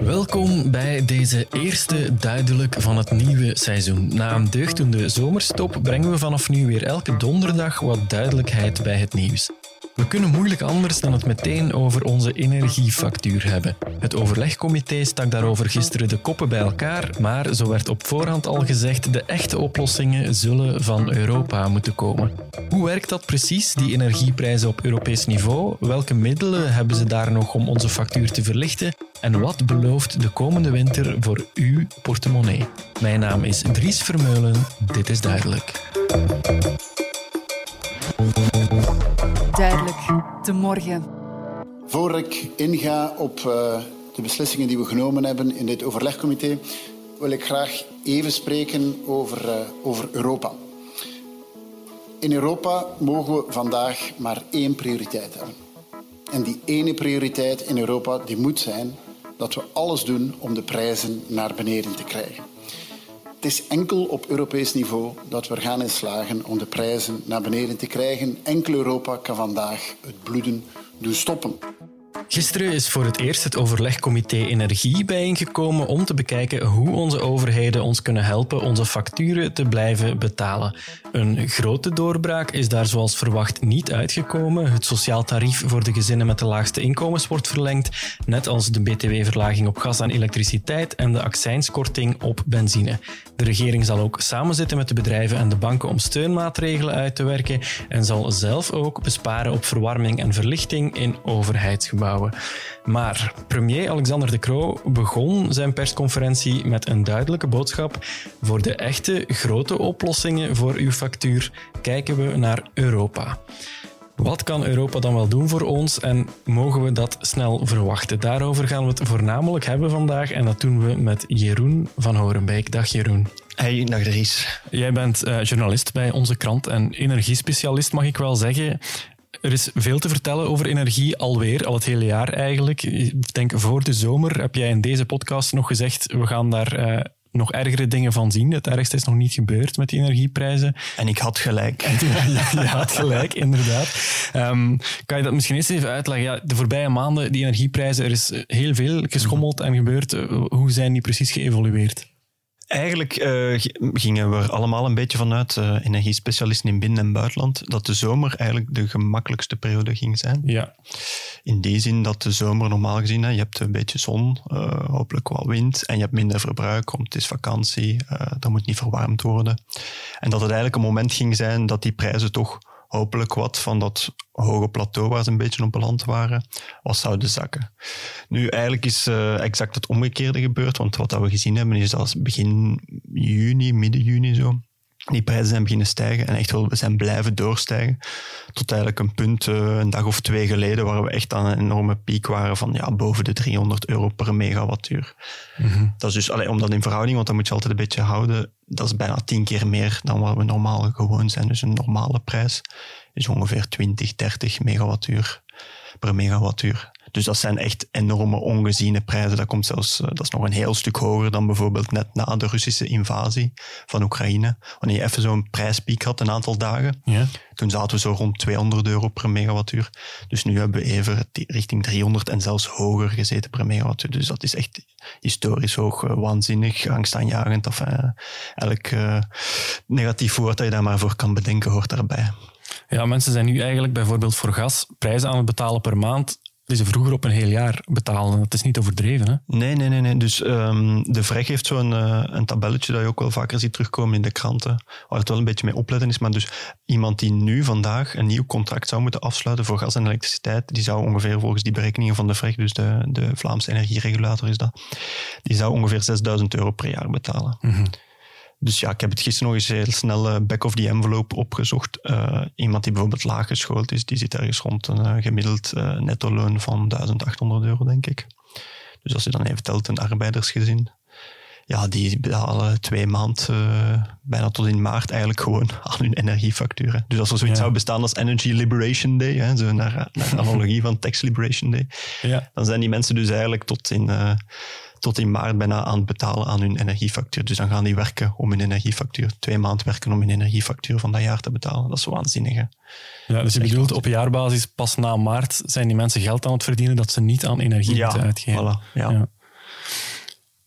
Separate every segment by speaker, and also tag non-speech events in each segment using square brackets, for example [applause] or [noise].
Speaker 1: Welkom bij deze eerste duidelijk van het nieuwe seizoen. Na een deugdende zomerstop brengen we vanaf nu weer elke donderdag wat duidelijkheid bij het nieuws. We kunnen moeilijk anders dan het meteen over onze energiefactuur hebben. Het overlegcomité stak daarover gisteren de koppen bij elkaar, maar zo werd op voorhand al gezegd de echte oplossingen zullen van Europa moeten komen. Hoe werkt dat precies, die energieprijzen op Europees niveau? Welke middelen hebben ze daar nog om onze factuur te verlichten? En wat belooft de komende winter voor uw portemonnee? Mijn naam is Dries Vermeulen, dit is duidelijk.
Speaker 2: Duidelijk, de morgen.
Speaker 3: Voor ik inga op uh, de beslissingen die we genomen hebben in dit overlegcomité, wil ik graag even spreken over, uh, over Europa. In Europa mogen we vandaag maar één prioriteit hebben. En die ene prioriteit in Europa die moet zijn dat we alles doen om de prijzen naar beneden te krijgen. Het is enkel op Europees niveau dat we gaan in slagen om de prijzen naar beneden te krijgen. Enkel Europa kan vandaag het bloeden doen stoppen.
Speaker 1: Gisteren is voor het eerst het overlegcomité Energie bijeengekomen om te bekijken hoe onze overheden ons kunnen helpen onze facturen te blijven betalen. Een grote doorbraak is daar zoals verwacht niet uitgekomen. Het sociaal tarief voor de gezinnen met de laagste inkomens wordt verlengd, net als de btw-verlaging op gas en elektriciteit en de accijnskorting op benzine. De regering zal ook samenzitten met de bedrijven en de banken om steunmaatregelen uit te werken en zal zelf ook besparen op verwarming en verlichting in overheidsgebouwen. Maar premier Alexander De Croo begon zijn persconferentie met een duidelijke boodschap. Voor de echte grote oplossingen voor uw factuur kijken we naar Europa. Wat kan Europa dan wel doen voor ons en mogen we dat snel verwachten? Daarover gaan we het voornamelijk hebben vandaag en dat doen we met Jeroen van Horenbeek. Dag Jeroen.
Speaker 4: Hey, dag Dries.
Speaker 1: Jij bent uh, journalist bij onze krant en energiespecialist, mag ik wel zeggen. Er is veel te vertellen over energie alweer, al het hele jaar eigenlijk. Ik denk voor de zomer heb jij in deze podcast nog gezegd, we gaan daar uh, nog ergere dingen van zien. Het ergste is nog niet gebeurd met die energieprijzen.
Speaker 4: En ik had gelijk. [laughs]
Speaker 1: ja, je had gelijk, inderdaad. Um, kan je dat misschien eens even uitleggen? Ja, de voorbije maanden, die energieprijzen, er is heel veel geschommeld en gebeurd. Hoe zijn die precies geëvolueerd?
Speaker 4: Eigenlijk uh, gingen we er allemaal een beetje vanuit, uh, energiespecialisten in binnen- en buitenland, dat de zomer eigenlijk de gemakkelijkste periode ging zijn.
Speaker 1: Ja.
Speaker 4: In die zin dat de zomer normaal gezien, hè, je hebt een beetje zon, uh, hopelijk wel wind, en je hebt minder verbruik, want het is vakantie, er moet niet verwarmd worden. En dat het eigenlijk een moment ging zijn dat die prijzen toch hopelijk wat van dat hoge plateau waar ze een beetje op beland waren, was zouden zakken. Nu, eigenlijk is uh, exact het omgekeerde gebeurd, want wat dat we gezien hebben is dat begin juni, midden juni zo, die prijzen zijn beginnen stijgen en echt wel we zijn blijven doorstijgen. Tot eigenlijk een punt, uh, een dag of twee geleden, waar we echt aan een enorme piek waren van ja, boven de 300 euro per megawattuur. Mm -hmm. Dat is dus, allee, om dat in verhouding, want dat moet je altijd een beetje houden, dat is bijna tien keer meer dan wat we normaal gewoon zijn. Dus een normale prijs is ongeveer 20, 30 megawattuur per megawattuur. Dus dat zijn echt enorme ongeziene prijzen. Dat, komt zelfs, dat is nog een heel stuk hoger dan bijvoorbeeld net na de Russische invasie van Oekraïne. Wanneer je even zo'n prijspiek had, een aantal dagen.
Speaker 1: Ja.
Speaker 4: Toen zaten we zo rond 200 euro per megawattuur. Dus nu hebben we even richting 300 en zelfs hoger gezeten per megawattuur. Dus dat is echt historisch hoog, waanzinnig, angstaanjagend. Of, uh, elk negatief woord dat je daar maar voor kan bedenken, hoort daarbij.
Speaker 1: Ja, mensen zijn nu eigenlijk bijvoorbeeld voor gas prijzen aan het betalen per maand die ze vroeger op een heel jaar betalen. Dat is niet overdreven, hè?
Speaker 4: Nee, nee, nee. nee. Dus um, de VREG heeft zo'n uh, een tabelletje dat je ook wel vaker ziet terugkomen in de kranten, waar het wel een beetje mee opletten is. Maar dus iemand die nu vandaag een nieuw contract zou moeten afsluiten voor gas en elektriciteit, die zou ongeveer volgens die berekeningen van de VREG, dus de, de Vlaamse energieregulator is dat, die zou ongeveer 6000 euro per jaar betalen.
Speaker 1: Mm -hmm.
Speaker 4: Dus ja, ik heb het gisteren nog eens heel snel back of the envelope opgezocht. Uh, iemand die bijvoorbeeld laag geschoold is, die zit ergens rond een uh, gemiddeld netto loon van 1800 euro, denk ik. Dus als je dan even telt, een arbeidersgezin, ja, die betalen twee maanden, bijna tot in maart eigenlijk gewoon [laughs] aan hun energiefacturen. Dus als er zoiets ja. zou bestaan als Energy Liberation Day, hè, zo naar, naar [laughs] analogie van Tax Liberation Day,
Speaker 1: ja.
Speaker 4: dan zijn die mensen dus eigenlijk tot in tot in maart bijna aan het betalen aan hun energiefactuur. Dus dan gaan die werken om hun energiefactuur, twee maanden werken om hun energiefactuur van dat jaar te betalen. Dat is waanzinnig. Hè?
Speaker 1: Ja, dus je bedoelt op jaarbasis pas na maart zijn die mensen geld aan het verdienen dat ze niet aan energie
Speaker 4: Ja,
Speaker 1: moeten uitgeven.
Speaker 4: voilà, ja.
Speaker 1: Ja.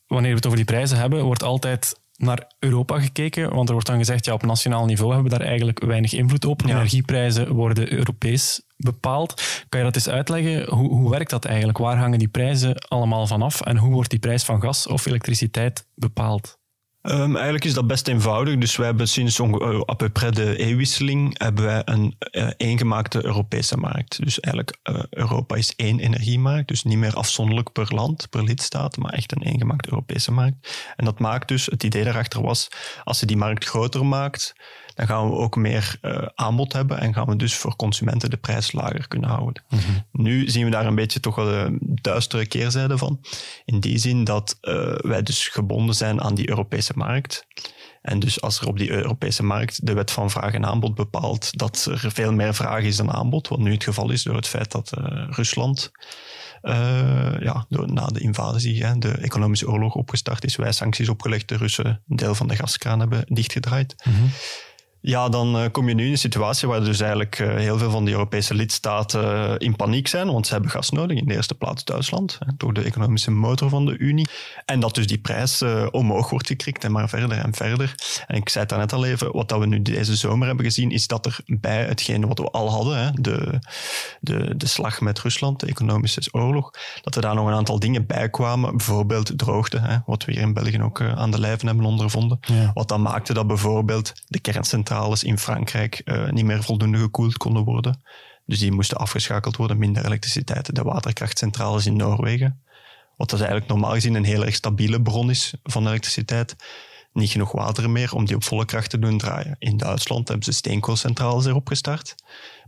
Speaker 1: Wanneer we het over die prijzen hebben, wordt altijd naar Europa gekeken, want er wordt dan gezegd, ja, op nationaal niveau hebben we daar eigenlijk weinig invloed op.
Speaker 4: Ja.
Speaker 1: Energieprijzen worden Europees bepaald. Kan je dat eens uitleggen? Hoe, hoe werkt dat eigenlijk? Waar hangen die prijzen allemaal vanaf en hoe wordt die prijs van gas of elektriciteit bepaald?
Speaker 4: Ehm, eigenlijk is dat best eenvoudig. Dus wij hebben sinds onge- eh, de eeuwwisseling hebben wij een eh, eengemaakte Europese markt. Dus eigenlijk eh, Europa is één energiemarkt, dus niet meer afzonderlijk per land, per lidstaat, maar echt een eengemaakte Europese markt. En dat maakt dus, het idee daarachter was, als je die markt groter maakt, dan gaan we ook meer eh, aanbod hebben en gaan we dus voor consumenten de prijs lager kunnen houden. Nu zien we daar een beetje toch wel de duistere keerzijde van. In die zin dat eh, wij dus gebonden zijn aan die Europese markt. En dus als er op die Europese markt de wet van vraag en aanbod bepaalt dat er veel meer vraag is dan aanbod, wat nu het geval is door het feit dat eh, Rusland ja, door, na de invasie, hè, de economische oorlog opgestart is, wij sancties opgelegd, de Russen een deel van de gaskraan hebben dichtgedraaid. Ja, dan eh, kom je nu in een situatie waar dus eigenlijk eh, heel veel van de Europese lidstaten eh, in paniek zijn, want ze hebben gas nodig, in de eerste plaats Duitsland, door de economische motor van de Unie. En dat dus die prijs omhoog wordt gekrikt en maar verder en verder. En ik zei het daarnet al even, wat dat we nu deze zomer hebben gezien, is dat er bij hetgene wat we al hadden, hè, de, de, de slag met Rusland, de economische oorlog, dat er daar nog een aantal dingen bij kwamen, bijvoorbeeld droogte, hè, wat we hier in België ook aan de lijve hebben ondervonden.
Speaker 1: Ja.
Speaker 4: Wat dan maakte dat bijvoorbeeld de kerncentrales in Frankrijk eh, niet meer voldoende gekoeld konden worden. Dus die moesten afgeschakeld worden, minder elektriciteit. De waterkrachtcentrales in Noorwegen, wat dat eigenlijk normaal gezien een heel erg stabiele bron is van elektriciteit. Niet genoeg water meer om die op volle kracht te doen draaien. In Duitsland hebben ze steenkoolcentrales erop gestart.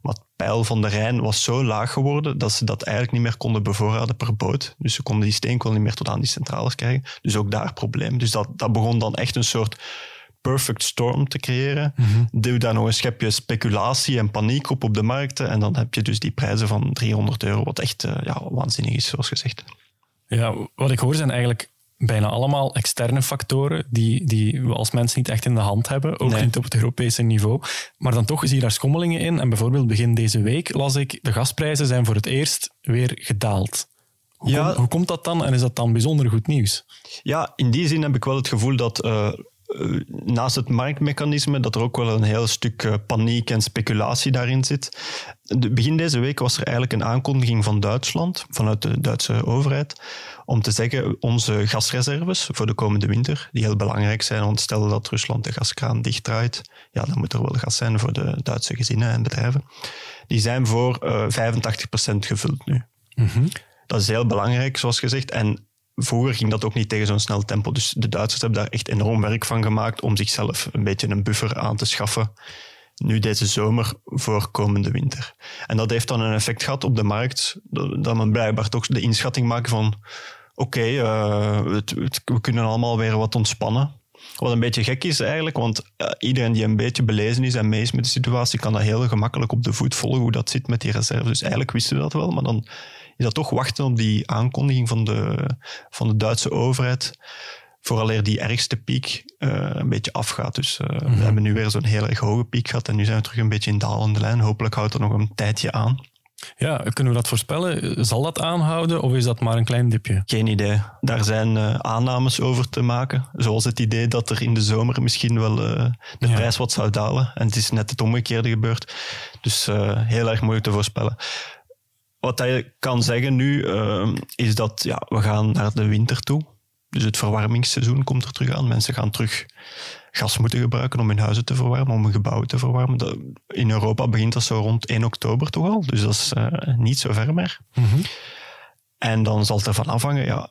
Speaker 4: Maar het peil van de Rijn was zo laag geworden dat ze dat eigenlijk niet meer konden bevoorraden per boot. Dus ze konden die steenkool niet meer tot aan die centrales krijgen. Dus ook daar probleem. Dus dat, dat begon dan echt een soort perfect storm te creëren. Duw daar nog een schepje speculatie en paniek op op de markten. En dan heb je dus die prijzen van 300 euro, wat echt eh, ja, waanzinnig is, zoals gezegd.
Speaker 1: Ja, wat ik hoor zijn eigenlijk bijna allemaal externe factoren die, die we als mens niet echt in de hand hebben, ook
Speaker 4: Nee.
Speaker 1: niet op het Europese niveau. Maar dan toch zie je daar schommelingen in. En bijvoorbeeld begin deze week las ik, de gasprijzen zijn voor het eerst weer gedaald. Hoe,
Speaker 4: Ja.
Speaker 1: kom- hoe komt dat dan en is dat dan bijzonder goed nieuws?
Speaker 4: Ja, in die zin heb ik wel het gevoel dat eh, naast het marktmechanisme, dat er ook wel een heel stuk eh, paniek en speculatie daarin zit. De, begin deze week was er eigenlijk een aankondiging van Duitsland, vanuit de Duitse overheid, om te zeggen onze gasreserves voor de komende winter, die heel belangrijk zijn, want stel dat Rusland de gaskraan dichtdraait, ja, dan moet er wel gas zijn voor de Duitse gezinnen en bedrijven. Die zijn voor eh 85% gevuld nu. Dat is heel belangrijk, zoals gezegd. En vroeger ging dat ook niet tegen zo'n snel tempo. Dus de Duitsers hebben daar echt enorm werk van gemaakt om zichzelf een beetje een buffer aan te schaffen. Nu deze zomer voor komende winter. En dat heeft dan een effect gehad op de markt, dat men blijkbaar toch de inschatting maakt van oké, eh, we kunnen allemaal weer wat ontspannen. Wat een beetje gek is eigenlijk, want eh, iedereen die een beetje belezen is en mee is met de situatie, kan dat heel gemakkelijk op de voet volgen hoe dat zit met die reserves. Dus eigenlijk wisten we dat wel, maar dan is dat toch wachten op die aankondiging van de, van de Duitse overheid, vooraleer die ergste piek eh, een beetje afgaat. Dus eh, we hebben nu weer zo'n heel erg hoge piek gehad en nu zijn we terug een beetje in dalende lijn. Hopelijk houdt dat nog een tijdje aan.
Speaker 1: Ja, kunnen we dat voorspellen? Zal dat aanhouden of is dat maar een klein dipje?
Speaker 4: Geen idee. Daar zijn eh, aannames over te maken. Zoals het idee dat er in de zomer misschien wel de
Speaker 1: Ja.
Speaker 4: prijs wat zou dalen. En het is net het omgekeerde gebeurd. Dus heel erg moeilijk te voorspellen. Wat je kan zeggen nu, eh, is dat ja, we gaan naar de winter toe. Dus het verwarmingsseizoen komt er terug aan. Mensen gaan terug gas moeten gebruiken om hun huizen te verwarmen, om hun gebouwen te verwarmen. In Europa begint dat zo rond 1 oktober toch al. Dus dat is eh, niet zo ver meer. En dan zal het ervan afhangen, ja,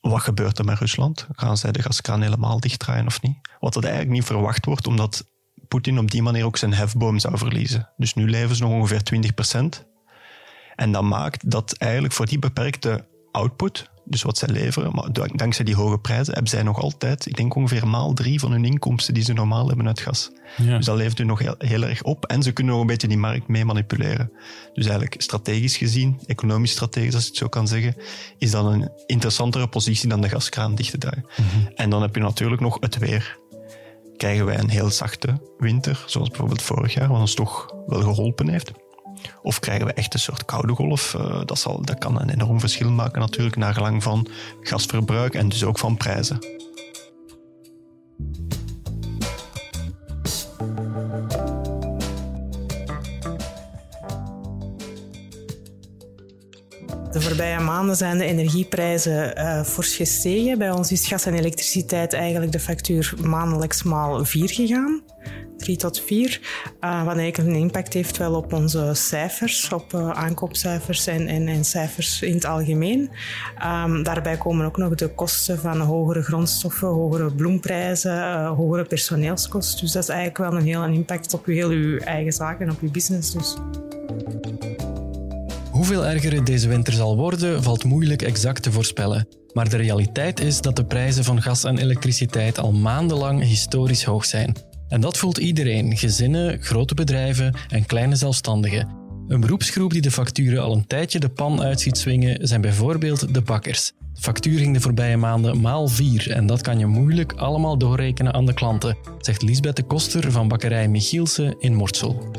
Speaker 4: wat gebeurt er met Rusland? Gaan zij de gaskraan helemaal dichtdraaien of niet? Wat dat eigenlijk niet verwacht wordt, omdat Poetin op die manier ook zijn hefboom zou verliezen. Dus nu leven ze nog ongeveer 20 En dat maakt dat eigenlijk voor die beperkte output, dus wat zij leveren. Maar dankzij die hoge prijzen hebben zij nog altijd, ik denk ongeveer maal drie van hun inkomsten die ze normaal hebben uit gas. Ja. Dus dat levert u nog heel, heel, erg op. En ze kunnen nog een beetje die markt mee manipuleren. Dus eigenlijk strategisch gezien, economisch strategisch als je het zo kan zeggen, is dat een interessantere positie dan de gaskraan dicht te draaien. Mhm. En dan heb je natuurlijk nog het weer. Krijgen wij een heel zachte winter, zoals bijvoorbeeld vorig jaar, wat ons toch wel geholpen heeft. Of krijgen we echt een soort koude golf? Uh, dat, zal, dat kan een enorm verschil maken natuurlijk naar gelang van gasverbruik en dus ook van prijzen.
Speaker 2: De voorbije maanden zijn de energieprijzen uh, fors gestegen. Bij ons is gas en elektriciteit eigenlijk de factuur maandelijks maal 4 gegaan. 3 tot 4. Uh, wat eigenlijk een impact heeft wel op onze cijfers, op uh, aankoopcijfers en, en, cijfers in het algemeen. Um, daarbij komen ook nog de kosten van hogere grondstoffen, hogere bloemprijzen, uh, hogere personeelskosten. Dus dat is eigenlijk wel een heel impact op heel uw eigen zaken en op uw business. Dus.
Speaker 1: Hoeveel erger het deze winter zal worden, valt moeilijk exact te voorspellen. Maar de realiteit is dat de prijzen van gas en elektriciteit al maandenlang historisch hoog zijn. En dat voelt iedereen: gezinnen, grote bedrijven en kleine zelfstandigen. Een beroepsgroep die de facturen al een tijdje de pan uit ziet swingen zijn bijvoorbeeld de bakkers. De factuur ging de voorbije maanden maal 4 en dat kan je moeilijk allemaal doorrekenen aan de klanten, zegt Lisbeth de Koster van bakkerij Michielsen in Mortsel.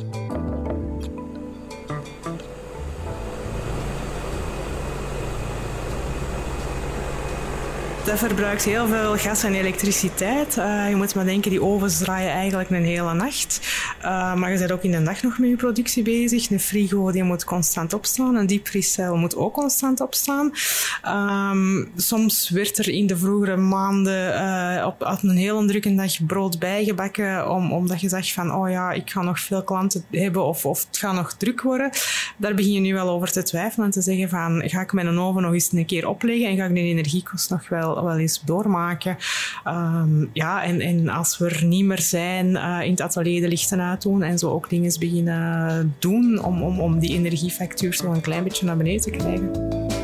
Speaker 2: Dat verbruikt heel veel gas en elektriciteit. Uh, je moet maar denken, die ovens draaien eigenlijk een hele nacht. Uh, maar je bent ook in de dag nog met je productie bezig. Een frigo die moet constant opstaan. Een diepvriescel moet ook constant opstaan. Um, soms werd er in de vroegere maanden uh, op, een hele drukke dag brood bijgebakken. Om, omdat je zegt van, oh ja, ik ga nog veel klanten hebben of, of het gaat nog druk worden. Daar begin je nu wel over te twijfelen en te zeggen van, ga ik mijn oven nog eens een keer opleggen en ga ik de energiekost nog wel wel, eens doormaken. Um, ja, en, en als we er niet meer zijn, uh, in het atelier de lichten uitdoen en zo ook dingen beginnen doen om, om, om die energiefactuur zo een klein beetje naar beneden te krijgen.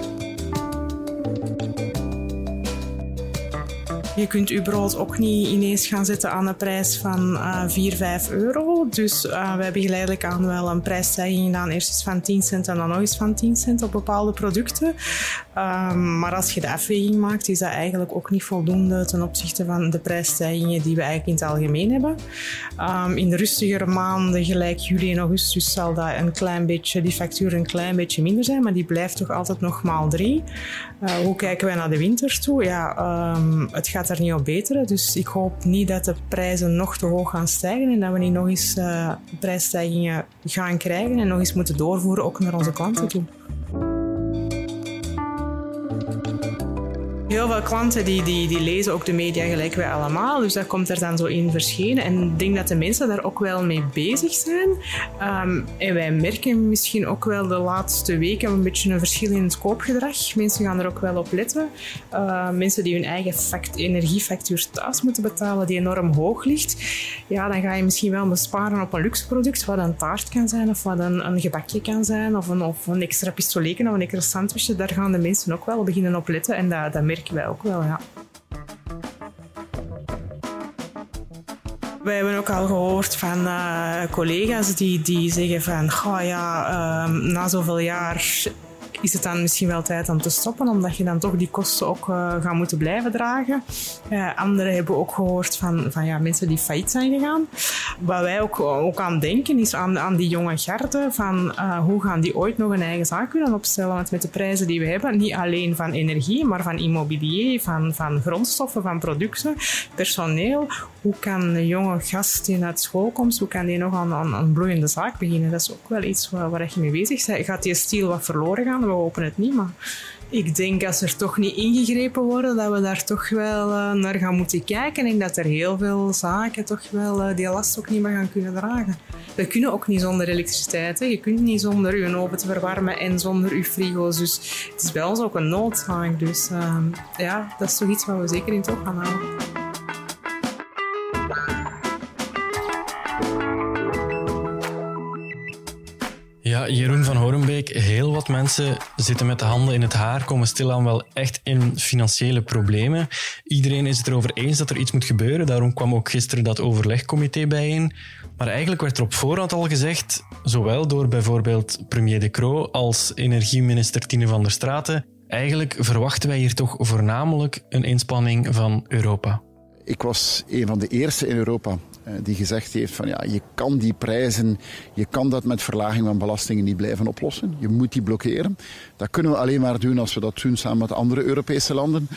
Speaker 2: Je kunt je brood ook niet ineens gaan zetten aan een prijs van uh, 4, 5 euro. Dus uh, we hebben geleidelijk aan wel een prijsstijging gedaan. Eerst eens van 10 cent en dan nog eens van 10 cent op bepaalde producten. Um, maar als je de afweging maakt, is dat eigenlijk ook niet voldoende ten opzichte van de prijsstijgingen die we eigenlijk in het algemeen hebben. Um, in de rustigere maanden, gelijk juli en augustus, zal dat een klein beetje, die factuur een klein beetje minder zijn, maar die blijft toch altijd nog maal 3. Uh, hoe kijken wij naar de winter toe? Ja, um, het gaat niet op. Dus ik hoop niet dat de prijzen nog te hoog gaan stijgen en dat we niet nog eens uh, prijsstijgingen gaan krijgen en nog eens moeten doorvoeren, ook naar onze klanten toe. Heel veel klanten die, die, die lezen ook de media gelijk wij allemaal. Dus dat komt er dan zo in verschenen. En ik denk dat de mensen daar ook wel mee bezig zijn. Um, en wij merken misschien ook wel de laatste weken een beetje een verschil in het koopgedrag. Mensen gaan er ook wel op letten. Uh, mensen die hun eigen fact, energiefactuur thuis moeten betalen, die enorm hoog ligt. Ja, dan ga je misschien wel besparen op een luxe product, wat een taart kan zijn, of wat een, een gebakje kan zijn, of een, of een extra pistoletje of een extra sandwichje. Daar gaan de mensen ook wel beginnen op letten. En dat, dat merken wij ook wel, ja. Wij hebben ook al gehoord van uh, collega's die, die zeggen van, oh ja, uh, na zoveel jaar is het dan misschien wel tijd om te stoppen, omdat je dan toch die kosten ook uh, gaat moeten blijven dragen. Uh, anderen hebben ook gehoord van, van ja, mensen die failliet zijn gegaan. Wat wij ook, ook aan denken is aan, aan die jonge garde, van hoe gaan die ooit nog een eigen zaak kunnen opstellen? Want met de prijzen die we hebben, niet alleen van energie, maar van immobilier, van, van grondstoffen, van producten, personeel. Hoe kan een jonge gast die uit school komt, hoe kan die nog aan een bloeiende zaak beginnen? Dat is ook wel iets waar, waar je mee bezig bent. Gaat die stil wat verloren gaan? We hopen het niet, maar ik denk als er toch niet ingegrepen worden, dat we daar toch wel uh, naar gaan moeten kijken en dat er heel veel zaken toch wel uh, die last ook niet meer gaan kunnen dragen. We kunnen ook niet zonder elektriciteit. Hè. Je kunt niet zonder je oven te verwarmen en zonder je frigo's. Dus het is bij ons ook een noodzaak. Dus uh, ja, dat is toch iets wat we zeker in het oog gaan houden.
Speaker 1: Jeroen van Horenbeek, heel wat mensen zitten met de handen in het haar, komen stilaan wel echt in financiële problemen. Iedereen is het erover eens dat er iets moet gebeuren. Daarom kwam ook gisteren dat overlegcomité bijeen. Maar eigenlijk werd er op voorhand al gezegd, zowel door bijvoorbeeld premier De Croo als energieminister Tine van der Straten, eigenlijk verwachten wij hier toch voornamelijk een inspanning van Europa.
Speaker 3: Ik was een van de eerste in Europa eh, die gezegd heeft van ja, je kan die prijzen, je kan dat met verlaging van belastingen niet blijven oplossen. Je moet die blokkeren. Dat kunnen we alleen maar doen als we dat doen samen met andere Europese landen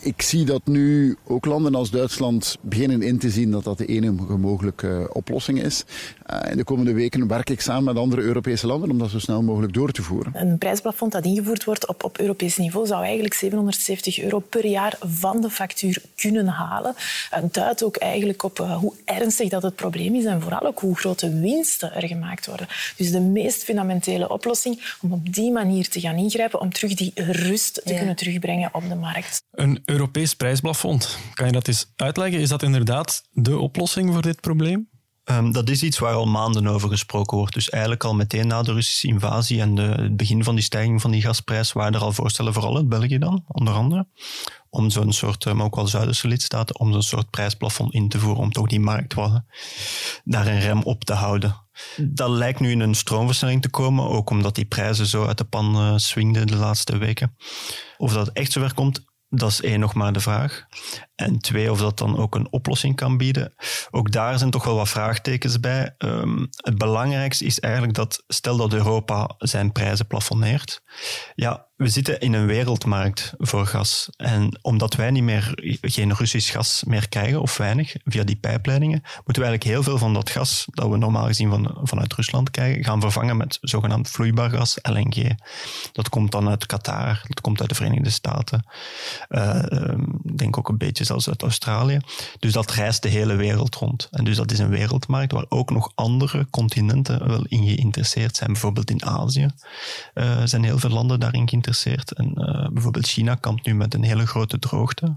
Speaker 3: ik zie dat nu ook landen als Duitsland beginnen in te zien dat dat de enige mogelijke oplossing is. Uh, in de komende weken werk ik samen met andere Europese landen om dat zo snel mogelijk door te voeren.
Speaker 5: Een prijsplafond dat ingevoerd wordt op, op Europees niveau zou eigenlijk 770 euro per jaar van de factuur kunnen halen. Het duidt ook eigenlijk op uh, hoe ernstig dat het probleem is en vooral ook hoe grote winsten er gemaakt worden. Dus de meest fundamentele oplossing om op die manier te gaan ingrijpen om terug die rust te ja. kunnen terugbrengen op de markt.
Speaker 1: Een Europees prijsplafond. Kan je dat eens uitleggen? Is dat inderdaad de oplossing voor dit probleem?
Speaker 4: Um, dat is iets waar al maanden over gesproken wordt. Dus eigenlijk al meteen na de Russische invasie en de, het begin van die stijging van die gasprijs waren er al voorstellen, vooral in België dan, onder andere, om zo'n soort, maar ook wel Zuiderse lidstaten, om zo'n soort prijsplafond in te voeren, om toch die markt daar een rem op te houden. Dat lijkt nu in een stroomversnelling te komen, ook omdat die prijzen zo uit de pan uh, swingden de laatste weken. Of dat echt zover komt, dat is één nog maar de vraag. En twee, of dat dan ook een oplossing kan bieden. Ook daar zijn toch wel wat vraagtekens bij. Um, het belangrijkste is eigenlijk dat, stel dat Europa zijn prijzen plafonneert, ja, we zitten in een wereldmarkt voor gas. En omdat wij niet meer, geen Russisch gas meer krijgen, of weinig, via die pijpleidingen, moeten we eigenlijk heel veel van dat gas dat we normaal gezien van, vanuit Rusland krijgen, gaan vervangen met zogenaamd vloeibaar gas, LNG. Dat komt dan uit Qatar, dat komt uit de Verenigde Staten. Uh, denk ook een beetje zelfs uit Australië. Dus dat reist de hele wereld rond. En dus dat is een wereldmarkt waar ook nog andere continenten wel in geïnteresseerd zijn. Bijvoorbeeld in Azië uh, zijn heel veel landen daarin geïnteresseerd en uh, bijvoorbeeld China kampt nu met een hele grote droogte,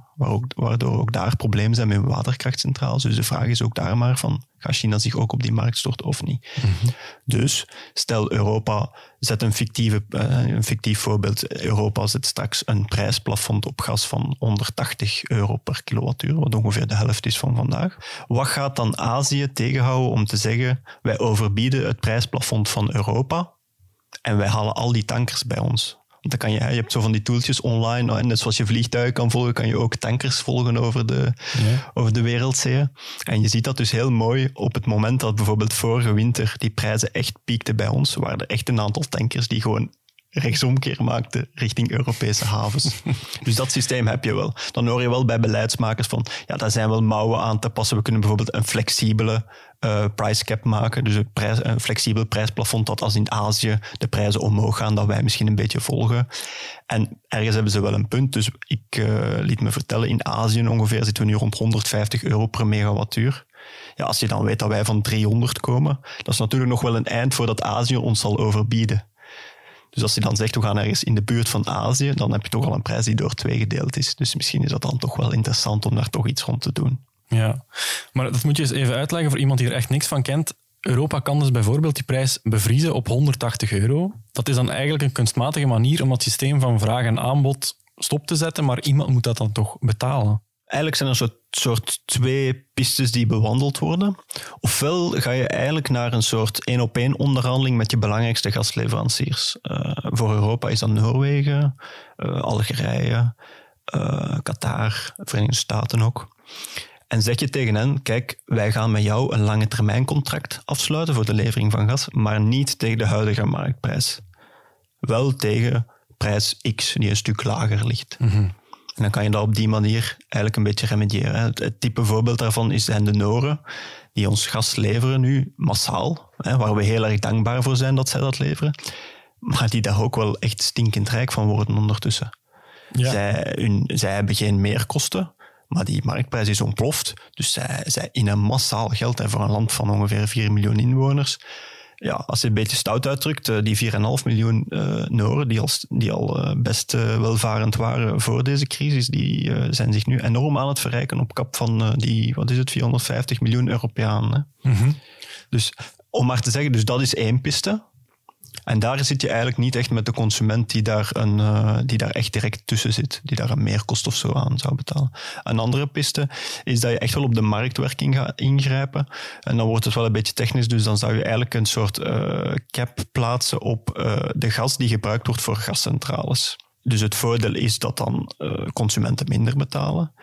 Speaker 4: waardoor ook daar problemen zijn met waterkrachtcentrales. Dus de vraag is ook daar maar van, gaat China zich ook op die markt storten of niet? Mhm. Dus stel Europa, zet een, fictieve, uh, een fictief voorbeeld, Europa zet straks een prijsplafond op gas van 180 euro per kilowattuur, wat ongeveer de helft is van vandaag. Wat gaat dan Azië tegenhouden om te zeggen, wij overbieden het prijsplafond van Europa en wij halen al die tankers bij ons? Dan kan je, je hebt zo van die tooltjes online. En net zoals je vliegtuigen kan volgen, kan je ook tankers volgen over de, ja. over de wereldzeeën. En je ziet dat dus heel mooi op het moment dat bijvoorbeeld vorige winter die prijzen echt piekten bij ons. Waren er echt een aantal tankers die gewoon rechtsomkeer maakte richting Europese havens. [laughs] dus dat systeem heb je wel. Dan hoor je wel bij beleidsmakers van, ja, daar zijn wel mouwen aan te passen. We kunnen bijvoorbeeld een flexibele uh, price cap maken, dus een, flexibel prijsplafond dat als in Azië de prijzen omhoog gaan, dat wij misschien een beetje volgen. En ergens hebben ze wel een punt, dus ik uh, liet me vertellen, in Azië ongeveer zitten we nu rond 150 euro per megawattuur. Ja, als je dan weet dat wij van 300 komen, dat is natuurlijk nog wel een eind voordat Azië ons zal overbieden. Dus als je dan zegt, we gaan ergens in de buurt van Azië, dan heb je toch al een prijs die door twee gedeeld is. Dus misschien is dat dan toch wel interessant om daar toch iets rond te doen.
Speaker 1: Ja, maar dat moet je eens even uitleggen voor iemand die er echt niks van kent. Europa kan dus bijvoorbeeld die prijs bevriezen op 180 euro. Dat is dan eigenlijk een kunstmatige manier om dat systeem van vraag en aanbod stop te zetten, maar iemand moet dat dan toch betalen.
Speaker 4: Eigenlijk zijn er soort, soort twee pistes die bewandeld worden. Ofwel ga je eigenlijk naar een soort één-op-één onderhandeling met je belangrijkste gastleveranciers. Uh, voor Europa is dat Noorwegen, uh, Algerije, uh, Qatar, Verenigde Staten ook. En zeg je tegen hen, kijk, wij gaan met jou een lange termijn contract afsluiten voor de levering van gas, maar niet tegen de huidige marktprijs. Wel tegen prijs X, die een stuk lager ligt. Mm en dan kan je dat op die manier eigenlijk een beetje remediëren. Het, type voorbeeld daarvan is, zijn de Noren, die ons gas leveren nu massaal, hè, waar we heel erg dankbaar voor zijn dat zij dat leveren, maar die daar ook wel echt stinkend rijk van worden ondertussen. Ja. Zij, hun, zij hebben geen meerkosten, maar die marktprijs is ontploft. Dus zij, zij in een massaal geld hè, voor een land van ongeveer 4 miljoen inwoners ja, als je een beetje stout uitdrukt, eh, die 4,5 miljoen uh, Noren, die al, die al uh, best uh, welvarend waren voor deze crisis, die zijn zich nu enorm aan het verrijken op kap van die, wat is het, 450 miljoen Europeanen. Mm -hmm. Dus om maar te zeggen, dus dat is één piste. En daar zit je eigenlijk niet echt met de consument die daar, een, uh, die daar echt direct tussen zit, die daar een meerkost of zo aan zou betalen. Een andere piste is dat je echt wel op de marktwerking gaat ingrijpen. En dan wordt het wel een beetje technisch, dus dan zou je eigenlijk een soort uh, cap plaatsen op uh, de gas die gebruikt wordt voor gascentrales. Dus het voordeel is dat dan consumenten minder betalen.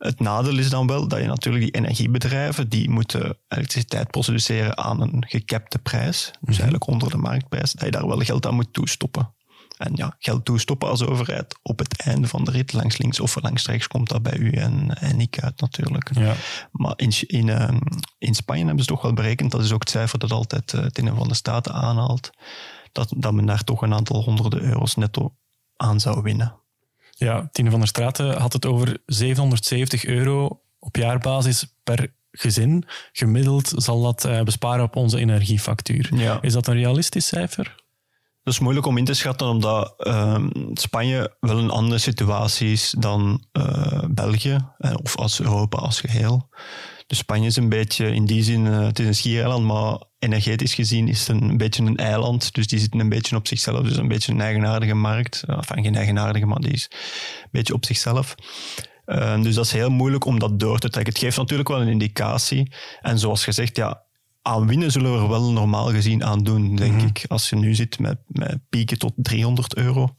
Speaker 4: Het nadeel is dan wel dat je natuurlijk die energiebedrijven, die moeten elektriciteit produceren aan een gecapte prijs, dus mhm. eigenlijk onder de marktprijs, dat je daar wel geld aan moet toestoppen. En ja, geld toestoppen als overheid op het einde van de rit, langs links of langs rechts, komt dat bij u en, en ik uit natuurlijk. Ja. Maar in, in, uh, in Spanje hebben ze toch wel berekend, dat is ook het cijfer dat altijd uh, het in van de Staten aanhaalt, dat, dat men daar toch een aantal honderden euro's netto aan zou winnen.
Speaker 1: Ja, Tine van der Straten had het over 770 euro op jaarbasis per gezin. Gemiddeld zal dat uh, besparen op onze energiefactuur. Ja. Is dat een realistisch cijfer?
Speaker 4: Dat is moeilijk om in te schatten, omdat uh, Spanje wel een andere situatie is dan uh, België, eh, of als Europa als geheel. Dus Spanje is een beetje in die zin, het is een schiereiland, maar energetisch gezien is het een beetje een eiland. Dus die zitten een beetje op zichzelf. Dus een beetje een eigenaardige markt. Enfin, geen eigenaardige, maar die is een beetje op zichzelf. Uh, dus dat is heel moeilijk om dat door te trekken. Het geeft natuurlijk wel een indicatie. En zoals gezegd, ja, aan winnen zullen we er wel normaal gezien aan doen, denk mhm. ik. Als je nu zit met, met pieken tot 300 euro,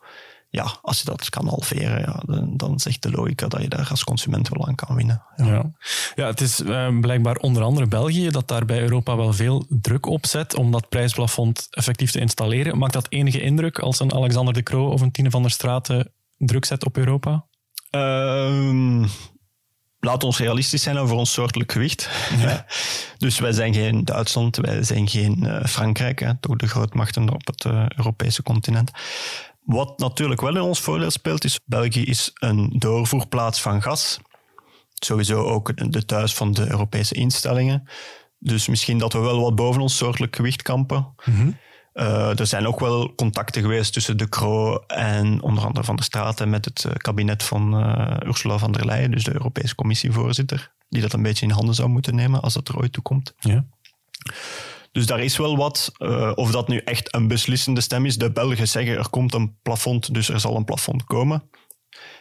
Speaker 4: ja, als je dat kan halveren, ja, dan, dan zegt de logica dat je daar als consument wel aan kan winnen.
Speaker 1: Ja, ja. ja het is uh, blijkbaar onder andere België dat daar bij Europa wel veel druk op zet om dat prijsplafond effectief te installeren. Maakt dat enige indruk als een Alexander de Croo of een Tine van der Straten druk zet op Europa?
Speaker 4: Uh, laat ons realistisch zijn over ons soortelijk gewicht. Ja. [laughs] dus wij zijn geen Duitsland, wij zijn geen uh, Frankrijk, hè, toch de grootmachten op het uh, Europese continent. Wat natuurlijk wel in ons voordeel speelt, is België is een doorvoerplaats van gas. Sowieso ook de thuis van de Europese instellingen. Dus misschien dat we wel wat boven ons soortelijk gewicht kampen. Mm uh, er zijn ook wel contacten geweest tussen de Croo en onder andere Van der Straten met het eh, kabinet van uh, Ursula von der Leyen, dus de Europese Commissievoorzitter, die dat een beetje in handen zou moeten nemen als dat er ooit toe komt. Ja. Dus daar is wel wat. Uh, of dat nu echt een beslissende stem is. De Belgen zeggen er komt een plafond, dus er zal een plafond komen.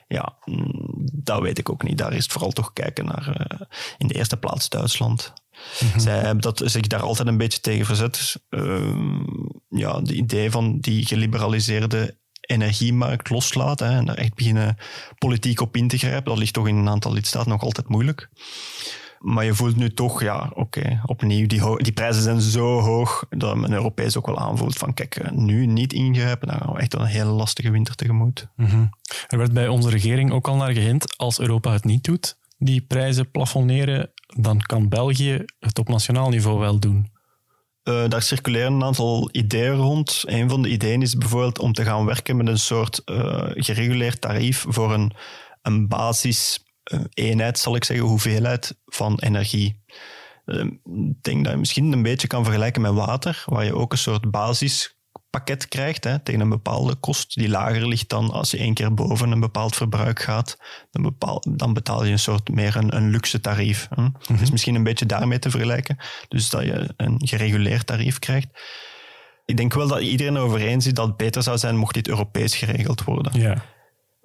Speaker 4: Ja, mm, dat weet ik ook niet. Daar is het vooral toch kijken naar uh, in de eerste plaats Duitsland. Mm Zij hebben dat, zich daar altijd een beetje tegen verzet. Uh, ja, de idee van die geliberaliseerde energiemarkt loslaten hè, en daar echt beginnen politiek op in te grijpen, dat ligt toch in een aantal lidstaten nog altijd moeilijk. Maar je voelt nu toch, ja, oké, opnieuw, die, die prijzen zijn zo hoog dat men Europees ook wel aanvoelt van, kijk, eh, nu niet ingrijpen, dan gaan we echt een hele lastige winter tegemoet. Mm
Speaker 1: Er werd bij onze regering ook al naar gehint, als Europa het niet doet, die prijzen plafonneren, dan kan België het op nationaal niveau wel doen.
Speaker 4: Uh, daar circuleren een aantal ideeën rond. Een van de ideeën is bijvoorbeeld om te gaan werken met een soort uh, gereguleerd tarief voor een, een basis eh, eenheid, zal ik zeggen, hoeveelheid van energie. Eh, ik denk dat je misschien een beetje kan vergelijken met water, waar je ook een soort basispakket krijgt hè, tegen een bepaalde kost die lager ligt dan als je één keer boven een bepaald verbruik gaat. Dan, bepaal, dan betaal je een soort meer een, een luxe tarief. Hè. Mm -hmm. is misschien een beetje daarmee te vergelijken. Dus dat je een gereguleerd tarief krijgt. Ik denk wel dat iedereen over eens is dat het beter zou zijn mocht dit Europees geregeld worden. Ja.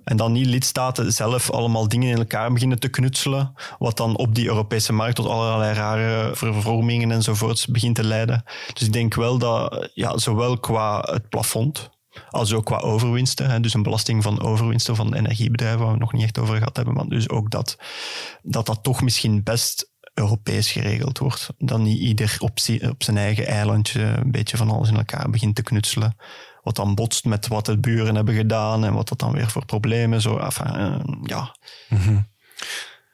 Speaker 4: En dan niet lidstaten zelf allemaal dingen in elkaar beginnen te knutselen, wat dan op die Europese markt tot allerlei rare vervormingen enzovoorts begint te leiden. Dus ik denk wel dat, ja, zowel qua het plafond, als ook qua overwinsten, hè, dus een belasting van overwinsten van energiebedrijven, waar we nog niet echt over gehad hebben, maar dus ook dat dat, dat toch misschien best Europees geregeld wordt. Dan niet ieder op, op zijn eigen eilandje een beetje van alles in elkaar begint te knutselen wat dan botst met wat de buren hebben gedaan en wat dat dan weer voor problemen. Zo, enfin, uh, ja.
Speaker 1: Mhm.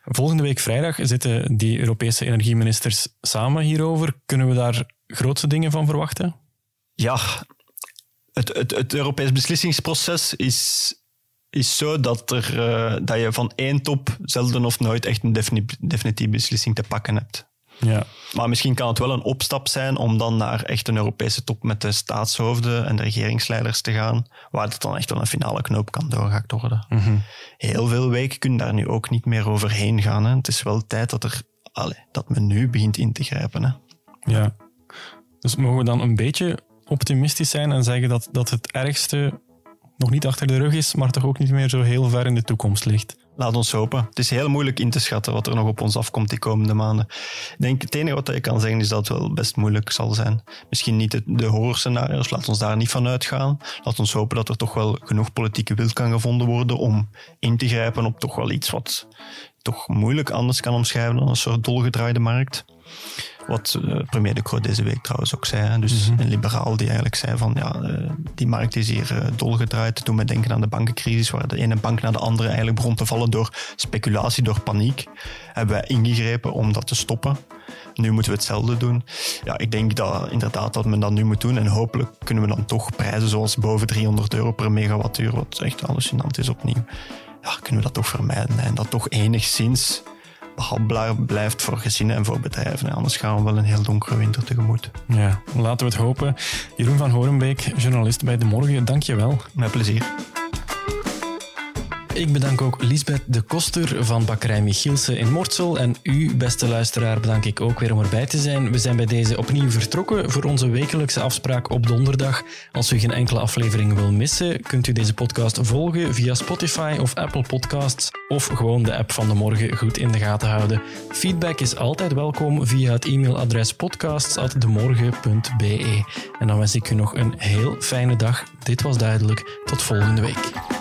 Speaker 1: Volgende week vrijdag zitten die Europese energieministers samen hierover. Kunnen we daar grootste dingen van verwachten?
Speaker 4: Ja, het, het, het Europees beslissingsproces is, is zo dat, er, uh, dat je van één top zelden of nooit echt een definitieve beslissing te pakken hebt. Ja. Maar misschien kan het wel een opstap zijn om dan naar echt een Europese top met de staatshoofden en de regeringsleiders te gaan, waar het dan echt wel een finale knoop kan doorgehakt worden. Mhm. Heel veel weken kunnen daar nu ook niet meer overheen gaan. Hè. Het is wel tijd dat, er, allez, dat men nu begint in te grijpen. Hè.
Speaker 1: Ja. Dus mogen we dan een beetje optimistisch zijn en zeggen dat, dat het ergste nog niet achter de rug is, maar toch ook niet meer zo heel ver in de toekomst ligt.
Speaker 4: Laat ons hopen. Het is heel moeilijk in te schatten wat er nog op ons afkomt die komende maanden. Ik denk, het enige wat je kan zeggen is dat het wel best moeilijk zal zijn. Misschien niet de, de horrorscenario's, laat ons daar niet van uitgaan. Laat ons hopen dat er toch wel genoeg politieke wil kan gevonden worden om in te grijpen op toch wel iets wat toch moeilijk anders kan omschrijven dan een soort dolgedraaide markt. Wat uh, premier De Croo deze week trouwens ook zei. Dus mm -hmm. een liberaal die eigenlijk zei van ja, uh, die markt is hier uh, dolgedraaid. Toen we denken aan de bankencrisis, waar de ene bank naar de andere eigenlijk begon te vallen door speculatie, door paniek. Hebben wij ingegrepen om dat te stoppen. Nu moeten we hetzelfde doen. Ja, ik denk dat inderdaad dat men dat nu moet doen. En hopelijk kunnen we dan toch prijzen zoals boven 300 euro per megawattuur, wat echt hallucinant is opnieuw. Ja, kunnen we dat toch vermijden en dat toch enigszins behapbaar blijft voor gezinnen en voor bedrijven. Anders gaan we wel een heel donkere winter tegemoet.
Speaker 1: Ja, laten we het hopen. Jeroen van Horenbeek, journalist bij De Morgen, dank je wel.
Speaker 4: Met plezier.
Speaker 1: Ik bedank ook Lisbeth de Koster van Bakkerij Michielsen in Mortsel. En u, beste luisteraar, bedank ik ook weer om erbij te zijn. We zijn bij deze opnieuw vertrokken voor onze wekelijkse afspraak op donderdag. Als u geen enkele aflevering wil missen, kunt u deze podcast volgen via Spotify of Apple Podcasts. Of gewoon de app van de morgen goed in de gaten houden. Feedback is altijd welkom via het e-mailadres podcasts.demorgen.be. En dan wens ik u nog een heel fijne dag. Dit was duidelijk. Tot volgende week.